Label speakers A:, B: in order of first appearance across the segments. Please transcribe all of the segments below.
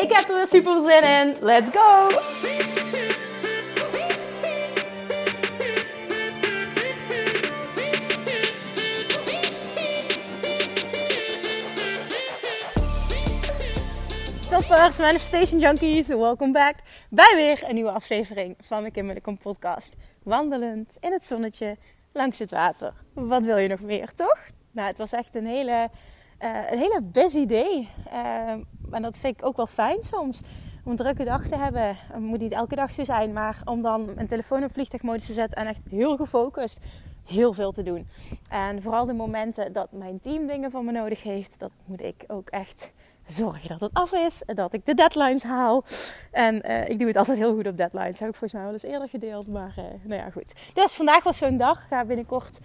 A: Ik heb er weer super zin in. Let's go! Toppers, Manifestation Junkies, welkom back bij weer een nieuwe aflevering van de Kim podcast. Wandelend in het zonnetje langs het water. Wat wil je nog meer, toch? Nou, het was echt een hele, een hele busy day. Uh, en dat vind ik ook wel fijn soms. Om een drukke dag te hebben. Het moet niet elke dag zo zijn, maar om dan mijn telefoon op vliegtuigmodus te zetten en echt heel gefocust heel veel te doen. En vooral de momenten dat mijn team dingen van me nodig heeft, dat moet ik ook echt zorgen dat het af is. Dat ik de deadlines haal. En uh, ik doe het altijd heel goed op deadlines. heb ik volgens mij wel eens eerder gedeeld. Maar uh, nou ja, goed. Dus vandaag was zo'n dag. Ik ga binnenkort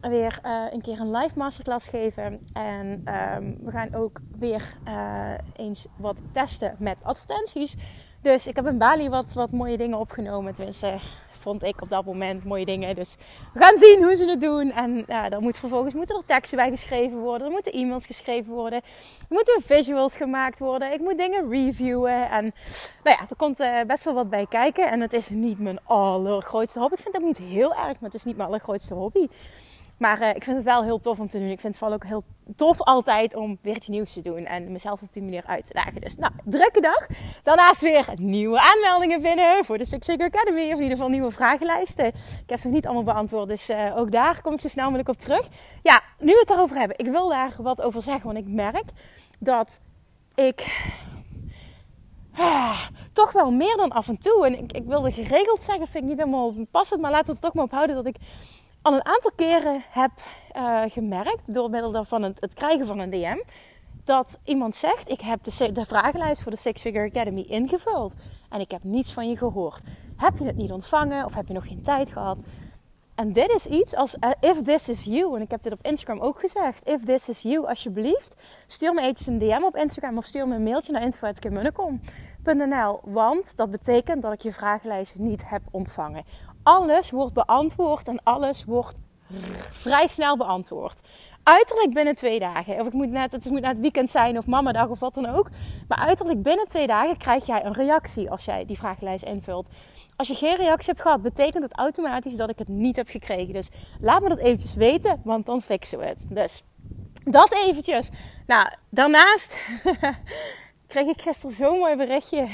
A: weer uh, een keer een live masterclass geven. En um, we gaan ook weer eens wat testen met advertenties. Dus ik heb in Bali wat, wat mooie dingen opgenomen. Tenminste, vond ik op dat moment mooie dingen. Dus we gaan zien hoe ze het doen. En ja, dan moet vervolgens moeten er teksten bij geschreven worden. Er moeten e-mails geschreven worden. Er moeten visuals gemaakt worden. Ik moet dingen reviewen. En nou ja, er komt uh, best wel wat bij kijken. En het is niet mijn allergrootste hobby. Ik vind het ook niet heel erg, maar het is niet mijn allergrootste hobby. Maar uh, ik vind het wel heel tof om te doen. Ik vind het vooral ook heel tof altijd om weer iets nieuws te doen. En mezelf op die manier uit te dagen. Dus nou, drukke dag. Daarnaast weer nieuwe aanmeldingen binnen voor de Six Figure Academy. Of in ieder geval nieuwe vragenlijsten. Ik heb ze nog niet allemaal beantwoord. Dus uh, ook daar kom ik zo snel mogelijk op terug. Ja, nu we het erover hebben. Ik wil daar wat over zeggen. Want ik merk dat ik... Ah, toch wel meer dan af en toe. En ik, ik wilde geregeld zeggen, vind ik niet helemaal passend. Maar laten we het toch maar ophouden dat ik al een aantal keren heb uh, gemerkt, door middel van het, krijgen van een DM, dat iemand zegt: Ik heb de, de vragenlijst voor de Six Figure Academy ingevuld en ik heb niets van je gehoord. Heb je het niet ontvangen of heb je nog geen tijd gehad? En dit is iets als uh, if this is you. En ik heb dit op Instagram ook gezegd. If this is you, alsjeblieft. Stuur me eventjes een DM op Instagram of stuur me een mailtje naar info.kimmunnekom.nl. Want dat betekent dat ik je vragenlijst niet heb ontvangen alles wordt beantwoord en alles wordt vrij snel beantwoord. Uiterlijk binnen twee dagen. Of ik moet net, het moet net het weekend zijn of mamadag of wat dan ook. Maar uiterlijk binnen twee dagen krijg jij een reactie als jij die vragenlijst invult. Als je geen reactie hebt gehad, betekent het automatisch dat ik het niet heb gekregen. Dus laat me dat eventjes weten, want dan fixen we het. Dus dat eventjes. Nou, daarnaast kreeg ik gisteren zo'n mooi berichtje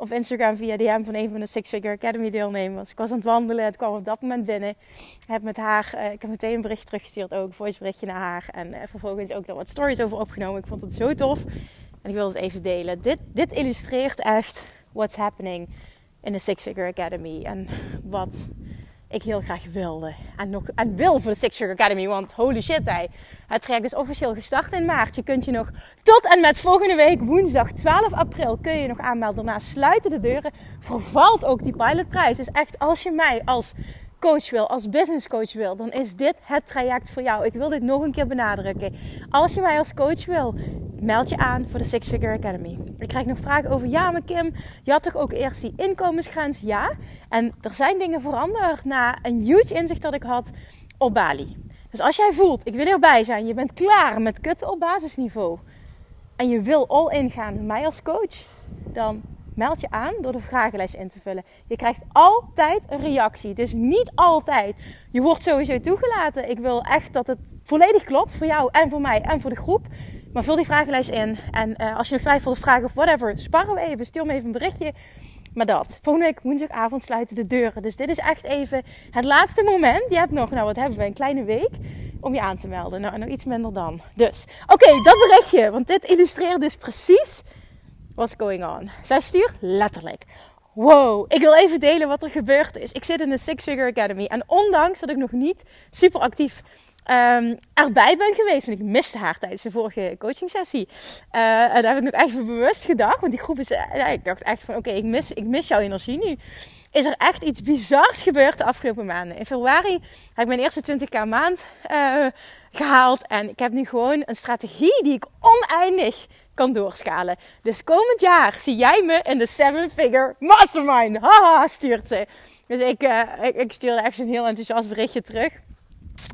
A: op Instagram via DM van een van de Six Figure Academy deelnemers. Ik was aan het wandelen, het kwam op dat moment binnen. Ik heb met haar, uh, ik heb meteen een bericht teruggestuurd ook, een voice berichtje naar haar. En uh, vervolgens ook daar wat stories over opgenomen. Ik vond het zo tof en ik wilde het even delen. Dit, dit illustreert echt what's happening in de Six Figure Academy. En wat ik heel graag wilde. En, nog, en wil voor de Six Figure Academy. Want holy shit, hij. Het traject is officieel gestart in maart. Je kunt je nog tot en met volgende week, woensdag 12 april, kun je nog aanmelden. Daarna sluiten de deuren. Vervalt ook die pilotprijs. Dus echt, als je mij als coach wil, als business coach wil, dan is dit het traject voor jou. Ik wil dit nog een keer benadrukken. Als je mij als coach wil, meld je aan voor de Six Figure Academy. Ik krijg nog vragen over, ja maar Kim, je had toch ook eerst die inkomensgrens? Ja. En er zijn dingen veranderd na een huge inzicht dat ik had op Bali. Dus als jij voelt, ik wil erbij zijn, je bent klaar met kutten op basisniveau. En je wil all in gaan met mij als coach, dan meld je aan door de vragenlijst in te vullen. Je krijgt altijd een reactie. Dus niet altijd. Je wordt sowieso toegelaten. Ik wil echt dat het volledig klopt voor jou en voor mij en voor de groep. Maar vul die vragenlijst in. En uh, als je nog twijfelt of vragen of whatever, sparren we even. Stuur me even een berichtje. Maar dat. Volgende week woensdagavond sluiten de deuren. Dus dit is echt even het laatste moment. Je hebt nog, nou wat hebben we, een kleine week om je aan te melden. Nou, nog iets minder dan. Dus, oké, dat berichtje. Want dit illustreert dus precies what's going on. Zij stuurt letterlijk. Wow, ik wil even delen wat er gebeurd is. Ik zit in de Six Figure Academy. En ondanks dat ik nog niet super actief um, erbij ben geweest. Want ik miste haar tijdens de vorige coaching sessie. Uh, en daar heb ik nog even bewust gedacht. Want die groep is... Ja, ik dacht echt van oké, ik, mis, ik mis jouw energie nu. Is er echt iets bizars gebeurd de afgelopen maanden. In februari heb ik mijn eerste 20k maand uh, gehaald. En ik heb nu gewoon een strategie die ik oneindig kan doorschalen. Dus komend jaar zie jij me in de Seven Figure Mastermind. Haha, stuurt ze. Dus ik, ik, ik stuurde echt een heel enthousiast berichtje terug.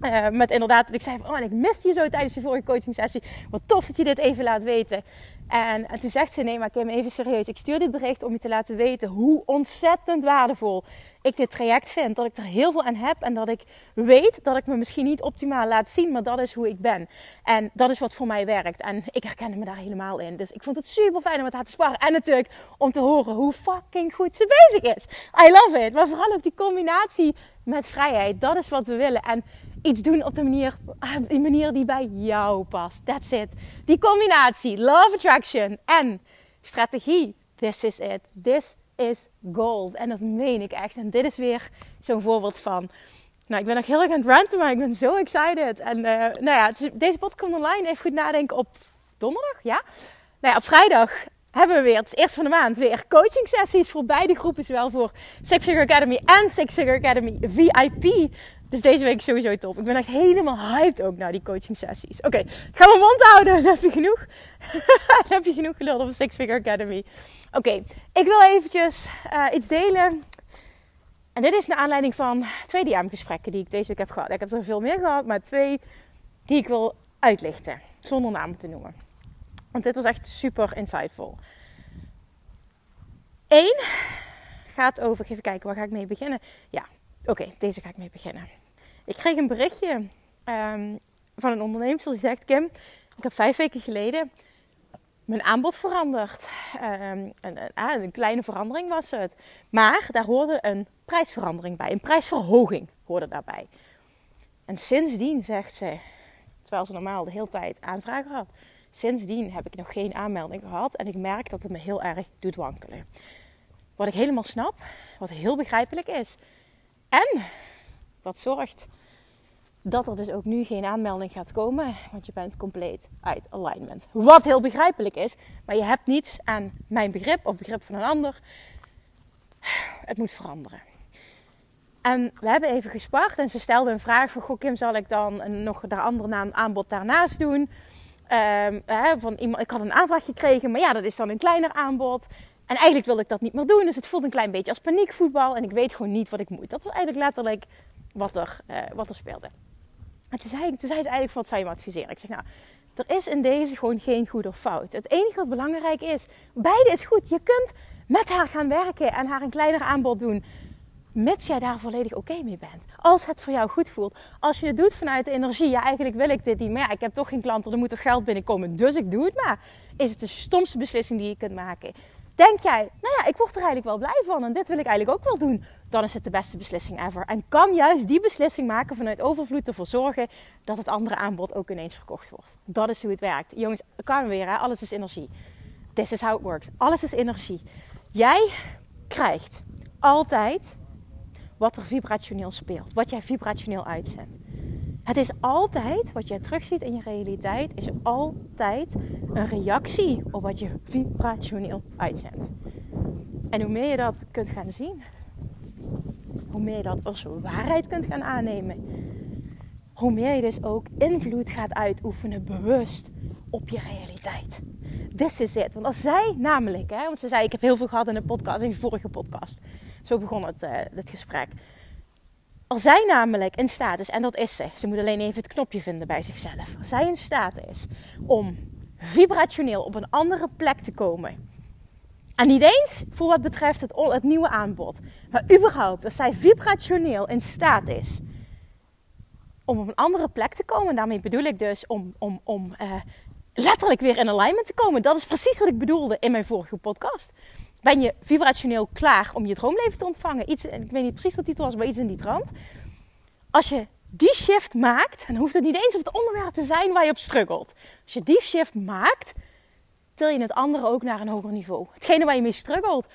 A: Uh, met inderdaad, ik zei van, oh, ik miste je zo tijdens de vorige coaching sessie. Wat tof dat je dit even laat weten. En, en toen zegt ze, nee, maar Kim, even serieus. Ik stuur dit bericht om je te laten weten hoe ontzettend waardevol ik dit traject vind. Dat ik er heel veel aan heb en dat ik weet dat ik me misschien niet optimaal laat zien, maar dat is hoe ik ben. En dat is wat voor mij werkt. En ik herkende me daar helemaal in. Dus ik vond het super fijn om met haar te sparren. En natuurlijk om te horen hoe fucking goed ze bezig is. I love it. Maar vooral ook die combinatie met vrijheid. Dat is wat we willen. En iets doen op de manier, die manier die bij jou past. That's it. Die combinatie, love attraction en strategie. This is it. This is gold. En dat meen ik echt. En dit is weer zo'n voorbeeld van. Nou, ik ben nog heel erg aan het ranten, maar ik ben zo excited. En uh, nou ja, deze podcast komt online. Even goed nadenken op donderdag, ja? Nou ja, op vrijdag hebben we weer, het eerst van de maand, weer coaching sessies voor beide groepen. Zowel voor Six Figure Academy en Six Figure Academy VIP. Dus deze week sowieso top. Ik ben echt helemaal hyped ook naar die coaching sessies. Oké, okay, ga mijn mond houden. Dan heb je genoeg. Heb je genoeg geluld op Six Figure Academy. Oké, ik wil eventjes uh, iets delen. En dit is naar aanleiding van twee DM-gesprekken die ik deze week heb gehad. Ik heb er veel meer gehad, maar twee die ik wil uitlichten. Zonder namen te noemen. Want dit was echt super insightful. Eén gaat over, even kijken, waar ga ik mee beginnen? Ja, oké, deze ga ik mee beginnen. Ik kreeg een berichtje um, van een ondernemer die zegt: Kim, ik heb vijf weken geleden mijn aanbod veranderd. Een, een, ah, een, kleine verandering was het. Maar daar hoorde een prijsverandering bij, een prijsverhoging hoorde daarbij. En sindsdien zegt ze, terwijl ze normaal de hele tijd aanvragen had, sindsdien heb ik nog geen aanmelding gehad en ik merk dat het me heel erg doet wankelen. Wat ik helemaal snap, wat heel begrijpelijk is. En wat zorgt dat er dus ook nu geen aanmelding gaat komen, want je bent compleet uit alignment. Wat heel begrijpelijk is, maar je hebt niets aan mijn begrip of begrip van een ander. Het moet veranderen. En we hebben even gespart en ze stelde een vraag van... Goh Kim, zal ik dan nog de andere aanbod daarnaast doen? Hè, van ik had een aanvraag gekregen, maar ja, dat is dan een kleiner aanbod. En eigenlijk wilde ik dat niet meer doen, dus het voelt een klein beetje als paniekvoetbal. En ik weet gewoon niet wat ik moet. Dat was eigenlijk letterlijk wat er, uh, wat er speelde. En toen zei, zei ze eigenlijk, wat zou je me adviseren? Ik zeg, nou, er is in deze gewoon geen goed of fout. Het enige wat belangrijk is, beide is goed. Je kunt met haar gaan werken en haar een kleiner aanbod doen. Mits jij daar volledig oké mee bent. Als het voor jou goed voelt. Als je het doet vanuit de energie. Ja, eigenlijk wil ik dit niet. Maar ja, ik heb toch geen klanten. Er moet er geld binnenkomen. Dus ik doe het maar. Is het de stomste beslissing die je kunt maken. Denk jij, nou ja, ik word er eigenlijk wel blij van. En dit wil ik eigenlijk ook wel doen. Dan is het de beste beslissing ever. En kan juist die beslissing maken vanuit overvloed ervoor zorgen dat het andere aanbod ook ineens verkocht wordt. Dat is hoe het werkt. Jongens, kan we weer, hè? alles is energie. This is how it works. Alles is energie. Jij krijgt altijd wat er vibrationeel speelt. Wat jij vibrationeel uitzendt. Het is altijd, wat jij terugziet in je realiteit, is altijd een reactie op wat je vibrationeel uitzendt. En hoe meer je dat kunt gaan zien, hoe meer je dat als waarheid kunt gaan aannemen, hoe meer je dus ook invloed gaat uitoefenen bewust op je realiteit. This is it. Want als zij namelijk, hè, want ze zei: Ik heb heel veel gehad in de podcast, in de vorige podcast. Zo begon het, het gesprek. Als zij namelijk in staat is, en dat is ze, ze moet alleen even het knopje vinden bij zichzelf. Als zij in staat is om vibrationeel op een andere plek te komen. En niet eens voor wat betreft het, het nieuwe aanbod, maar überhaupt als zij vibrationeel in staat is om op een andere plek te komen. Daarmee bedoel ik dus om, om, om uh, letterlijk weer in alignment te komen. Dat is precies wat ik bedoelde in mijn vorige podcast ben je vibrationeel klaar om je droomleven te ontvangen. Iets, ik weet niet precies wat titel was, maar iets in die trant. Als je die shift maakt, dan hoeft het niet eens op het onderwerp te zijn waar je op struggelt. Als je die shift maakt, til je het andere ook naar een hoger niveau. Hetgene waar je mee struggelt,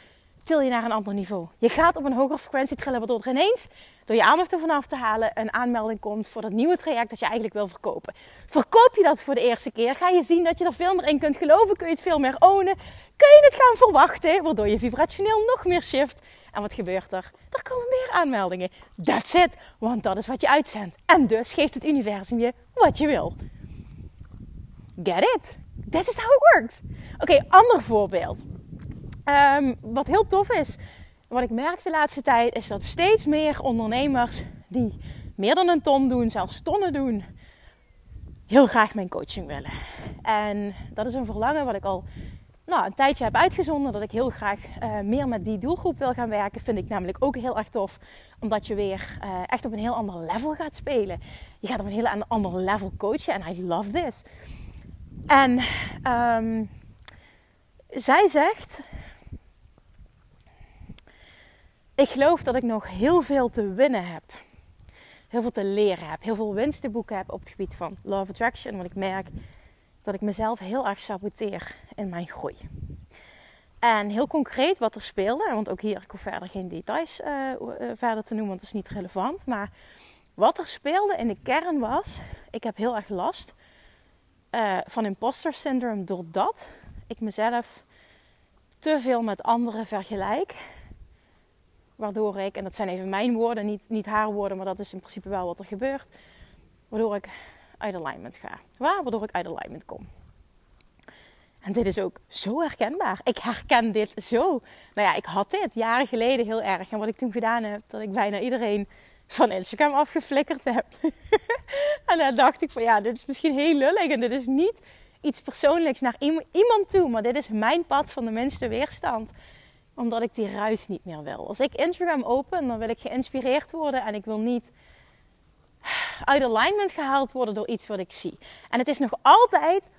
A: til je naar een ander niveau. Je gaat op een hogere frequentie trillen, waardoor er ineens, door je aandacht ervan af te halen, een aanmelding komt voor dat nieuwe traject dat je eigenlijk wil verkopen. Verkoop je dat voor de eerste keer, ga je zien dat je er veel meer in kunt geloven, kun je het veel meer ownen, kun je het gaan verwachten, waardoor je vibrationeel nog meer shift. En wat gebeurt er? Er komen meer aanmeldingen. That's it, want dat is wat je uitzendt. En dus geeft het universum je wat je wil. Get it? This is how it works. Oké, ander voorbeeld. Um, wat heel tof is, wat ik merk de laatste tijd, is dat steeds meer ondernemers die meer dan een ton doen, zelfs tonnen doen, heel graag mijn coaching willen. En dat is een verlangen wat ik al nou, een tijdje heb uitgezonden. Dat ik heel graag uh, meer met die doelgroep wil gaan werken. Vind ik namelijk ook heel erg tof. Omdat je weer uh, echt op een heel ander level gaat spelen. Je gaat op een heel ander level coachen. En I love this. En um, zij zegt ik geloof dat ik nog heel veel te winnen heb. Heel veel te leren heb. Heel veel winst te boeken heb op het gebied van Law of Attraction. Want ik merk dat ik mezelf heel erg saboteer in mijn groei. En heel concreet wat er speelde. Want ook hier, ik hoef verder geen details uh, verder te noemen. Want dat is niet relevant. Maar wat er speelde in de kern was... Ik heb heel erg last uh, van imposter syndrome. Doordat ik mezelf te veel met anderen vergelijk Waardoor ik, en dat zijn even mijn woorden, niet, niet haar woorden, maar dat is in principe wel wat er gebeurt. Waardoor ik uit alignment ga. Waardoor ik uit alignment kom. En dit is ook zo herkenbaar. Ik herken dit zo. Nou ja, ik had dit jaren geleden heel erg. En wat ik toen gedaan heb, dat ik bijna iedereen van Instagram afgeflikkerd heb. en dan dacht ik van ja, dit is misschien heel lullig. En dit is niet iets persoonlijks naar iemand toe. Maar dit is mijn pad van de minste weerstand omdat ik die ruis niet meer wil. Als ik Instagram open, dan wil ik geïnspireerd worden en ik wil niet uit alignment gehaald worden door iets wat ik zie. En het is nog altijd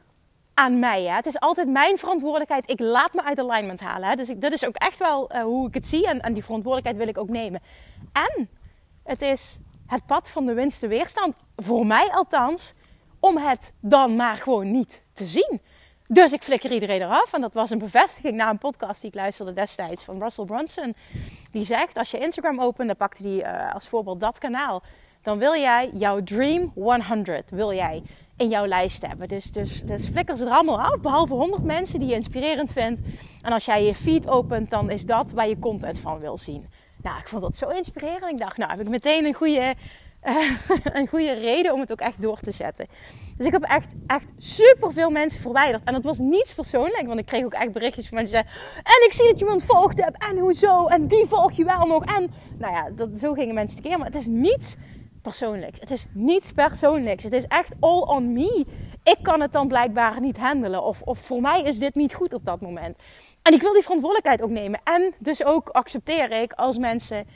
A: aan mij. Hè? Het is altijd mijn verantwoordelijkheid. Ik laat me uit alignment halen. Hè? Dus ik, dat is ook echt wel uh, hoe ik het zie. En, en die verantwoordelijkheid wil ik ook nemen. En het is het pad van de winste weerstand. Voor mij althans. Om het dan maar gewoon niet te zien. Dus ik flikker iedereen eraf. En dat was een bevestiging na een podcast die ik luisterde destijds van Russell Brunson. Die zegt, als je Instagram opent, dan pakte hij uh, als voorbeeld dat kanaal. Dan wil jij jouw Dream 100 wil jij in jouw lijst hebben. Dus, dus, dus flikker ze er allemaal af, behalve 100 mensen die je inspirerend vindt. En als jij je feed opent, dan is dat waar je content van wil zien. Nou, ik vond dat zo inspirerend. Ik dacht, nou heb ik meteen een goede een goede reden om het ook echt door te zetten. Dus ik heb echt, echt super veel mensen verwijderd. En dat was niets persoonlijk, want ik kreeg ook echt berichtjes van mensen die En ik zie dat je me ontvolgd hebt, en hoezo, en die volg je wel nog. En nou ja, dat, zo gingen mensen keer. Maar het is niets persoonlijks. Het is niets persoonlijks. Het is echt all on me. Ik kan het dan blijkbaar niet handelen. Of, of voor mij is dit niet goed op dat moment. En ik wil die verantwoordelijkheid ook nemen. En dus ook accepteer ik als mensen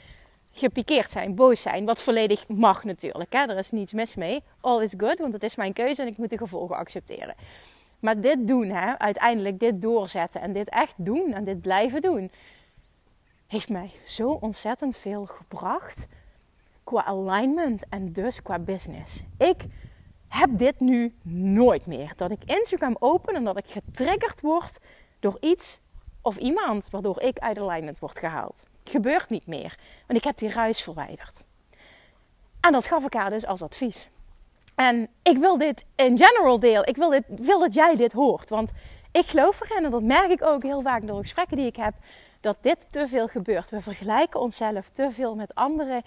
A: gepikeerd zijn, boos zijn. Wat volledig mag natuurlijk. Hè? Er is niets mis mee. All is good, want het is mijn keuze en ik moet de gevolgen accepteren. Maar dit doen, hè, uiteindelijk dit doorzetten en dit echt doen en dit blijven doen, heeft mij zo ontzettend veel gebracht qua alignment en dus qua business. Ik heb dit nu nooit meer. Dat ik Instagram open en dat ik getriggerd word door iets of iemand waardoor ik uit alignment word gehaald gebeurt niet meer. Want ik heb die ruis verwijderd. En dat gaf ik haar dus als advies. En ik wil dit in general deel. Ik wil, dit, wil dat jij dit hoort. Want ik geloof erin, en dat merk ik ook heel vaak door gesprekken die ik heb, dat dit te veel gebeurt. We vergelijken onszelf te veel met anderen,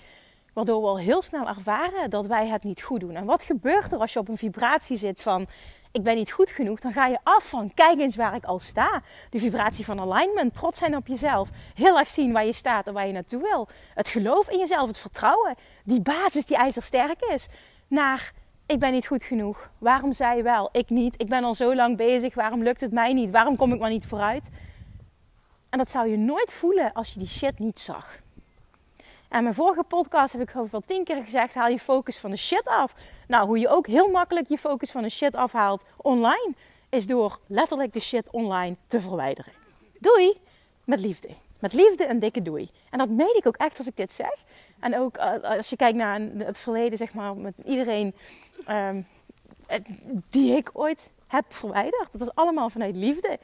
A: waardoor we al heel snel ervaren dat wij het niet goed doen. En wat gebeurt er als je op een vibratie zit van ik ben niet goed genoeg, dan ga je af van kijk eens waar ik al sta. De vibratie van alignment, trots zijn op jezelf. Heel erg zien waar je staat en waar je naartoe wil. Het geloof in jezelf, het vertrouwen. Die basis die ijzersterk is. Naar ik ben niet goed genoeg. Waarom zij wel? Ik niet. Ik ben al zo lang bezig. Waarom lukt het mij niet? Waarom kom ik maar niet vooruit? En dat zou je nooit voelen als je die shit niet zag. En mijn vorige podcast heb ik geloof wel tien keer gezegd: haal je focus van de shit af. Nou, hoe je ook heel makkelijk je focus van de shit afhaalt online, is door letterlijk de shit online te verwijderen. Doei! Met liefde. Met liefde een dikke doei. En dat meen ik ook echt als ik dit zeg. En ook uh, als je kijkt naar het verleden, zeg maar, met iedereen um, die ik ooit heb verwijderd. Dat was allemaal vanuit liefde.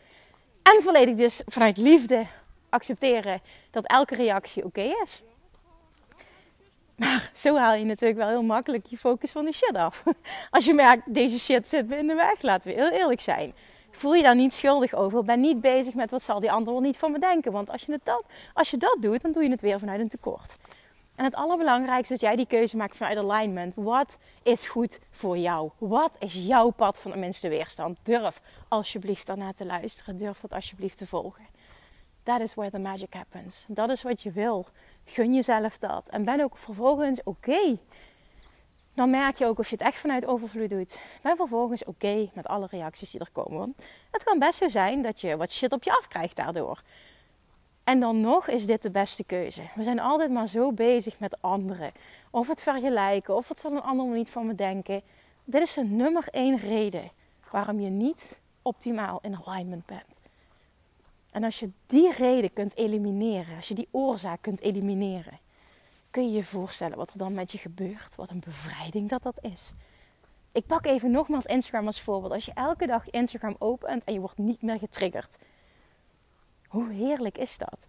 A: En volledig dus vanuit liefde accepteren dat elke reactie oké is. Maar zo haal je natuurlijk wel heel makkelijk je focus van de shit af. Als je merkt, deze shit zit me in de weg, laten we heel eerlijk zijn. Voel je daar niet schuldig over. Ben niet bezig met wat zal die ander wel niet van me denken. Want als je, het dat, als je dat doet, dan doe je het weer vanuit een tekort. En het allerbelangrijkste is dat jij die keuze maakt vanuit alignment. Wat is goed voor jou? Wat is jouw pad van de minste weerstand? Durf alsjeblieft daarna te luisteren. Durf dat alsjeblieft te volgen. That is where the magic happens. Dat is wat je wil. Gun jezelf dat. En ben ook vervolgens oké. Dan merk je ook of je het echt vanuit overvloed doet. Ben vervolgens oké met alle reacties die er komen. Het kan best zo zijn dat je wat shit op je afkrijgt daardoor. En dan nog is dit de beste keuze. We zijn altijd maar zo bezig met anderen. Of het vergelijken, of wat zal een ander niet van me denken. Dit is de nummer één reden waarom je niet optimaal in alignment bent. En als je die reden kunt elimineren, als je die oorzaak kunt elimineren, kun je je voorstellen wat er dan met je gebeurt. Wat een bevrijding dat dat is. Ik pak even nogmaals Instagram als voorbeeld. Als je elke dag Instagram opent en je wordt niet meer getriggerd. Hoe heerlijk is dat?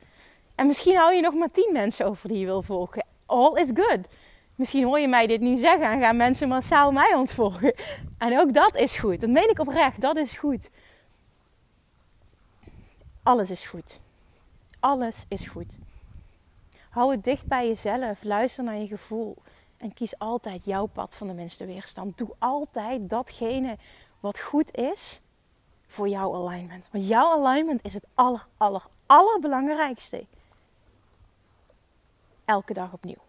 A: En misschien hou je nog maar tien mensen over die je wil volgen. All is good. Misschien hoor je mij dit niet zeggen en gaan mensen massaal mij ontvolgen. En ook dat is goed. Dat meen ik oprecht. Dat is goed. Alles is goed. Alles is goed. Hou het dicht bij jezelf. Luister naar je gevoel. En kies altijd jouw pad van de minste weerstand. Doe altijd datgene wat goed is voor jouw alignment. Want jouw alignment is het aller, aller, allerbelangrijkste. Elke dag opnieuw.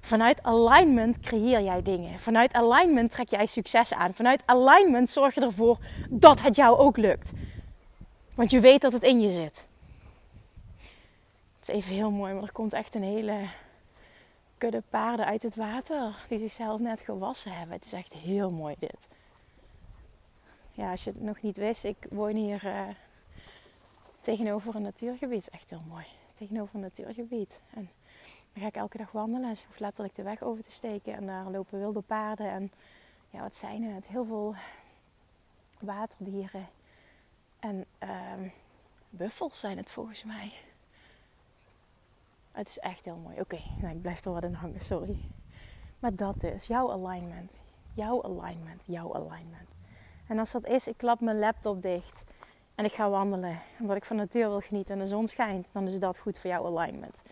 A: Vanuit alignment creëer jij dingen. Vanuit alignment trek jij succes aan. Vanuit alignment zorg je ervoor dat het jou ook lukt. Want je weet dat het in je zit. Het is even heel mooi, maar er komt echt een hele kudde paarden uit het water. Die zichzelf net gewassen hebben. Het is echt heel mooi dit. Ja, als je het nog niet wist, ik woon hier uh, tegenover een natuurgebied. Het is echt heel mooi. Tegenover een natuurgebied. En dan ga ik elke dag wandelen. Dus hoef letterlijk de weg over te steken. En daar lopen wilde paarden. En ja, wat zijn het? Heel veel waterdieren. En uh, buffels zijn het volgens mij. Het is echt heel mooi. Oké, nou, ik blijf er wat in hangen, sorry. Maar dat is jouw alignment. Jouw alignment, jouw alignment. En als dat is, ik klap mijn laptop dicht en ik ga wandelen. Omdat ik van de natuur wil genieten en de zon schijnt, dan is dat goed voor jouw alignment.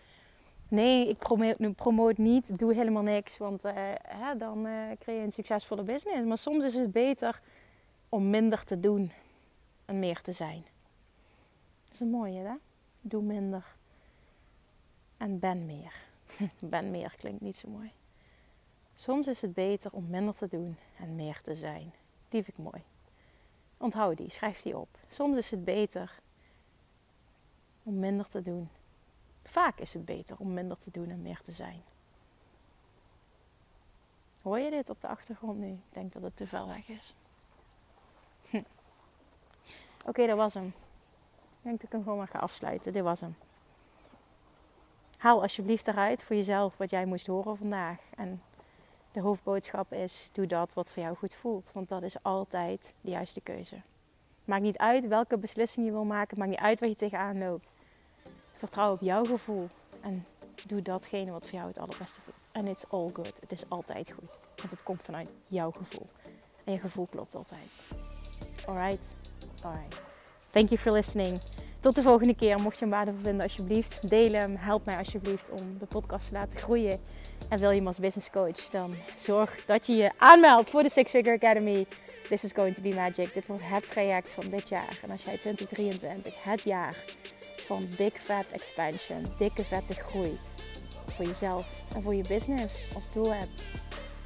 A: Nee, ik promoot, promoot niet, doe helemaal niks, want uh, hè, dan uh, creëer je een succesvolle business. Maar soms is het beter om minder te doen en meer te zijn. Dat is een mooie, hè? Doe minder en ben meer. ben meer klinkt niet zo mooi. Soms is het beter om minder te doen en meer te zijn. Die vind ik mooi. Onthoud die, schrijf die op. Soms is het beter om minder te doen. Vaak is het beter om minder te doen en meer te zijn. Hoor je dit op de achtergrond nu? Ik denk dat het te ver weg is. Oké, dat was hem. Ik denk dat ik hem gewoon maar ga afsluiten. Dit was hem. Haal alsjeblieft eruit voor jezelf wat jij moest horen vandaag. En de hoofdboodschap is: doe dat wat voor jou goed voelt. Want dat is altijd de juiste keuze. Maakt niet uit welke beslissing je wil maken, maakt niet uit waar je tegenaan loopt. Vertrouw op jouw gevoel en doe datgene wat voor jou het allerbeste voelt. En it's all good. Het is altijd goed. Want het komt vanuit jouw gevoel. En je gevoel klopt altijd. Alright? Alright. Thank you for listening. Tot de volgende keer. Mocht je hem waardevol vinden, alsjeblieft, deel hem. Help mij alsjeblieft om de podcast te laten groeien. En wil je me als business coach, dan zorg dat je je aanmeldt voor de Six Figure Academy. This is going to be magic. Dit wordt het traject van dit jaar. En als jij 2023 het jaar van big fat expansion, dikke vette groei voor jezelf en voor je business als doel hebt,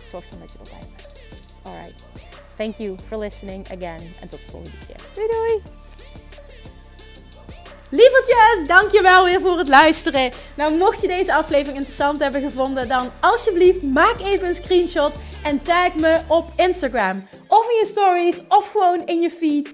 A: zorg dan dat je erbij bent. Alright. Thank you for listening again. En tot de volgende keer. Doei doei! Lievertjes, dankjewel weer voor het luisteren. Nou, mocht je deze aflevering interessant hebben gevonden, dan alsjeblieft maak even een screenshot en tag me op Instagram. Of in je stories, of gewoon in je feed.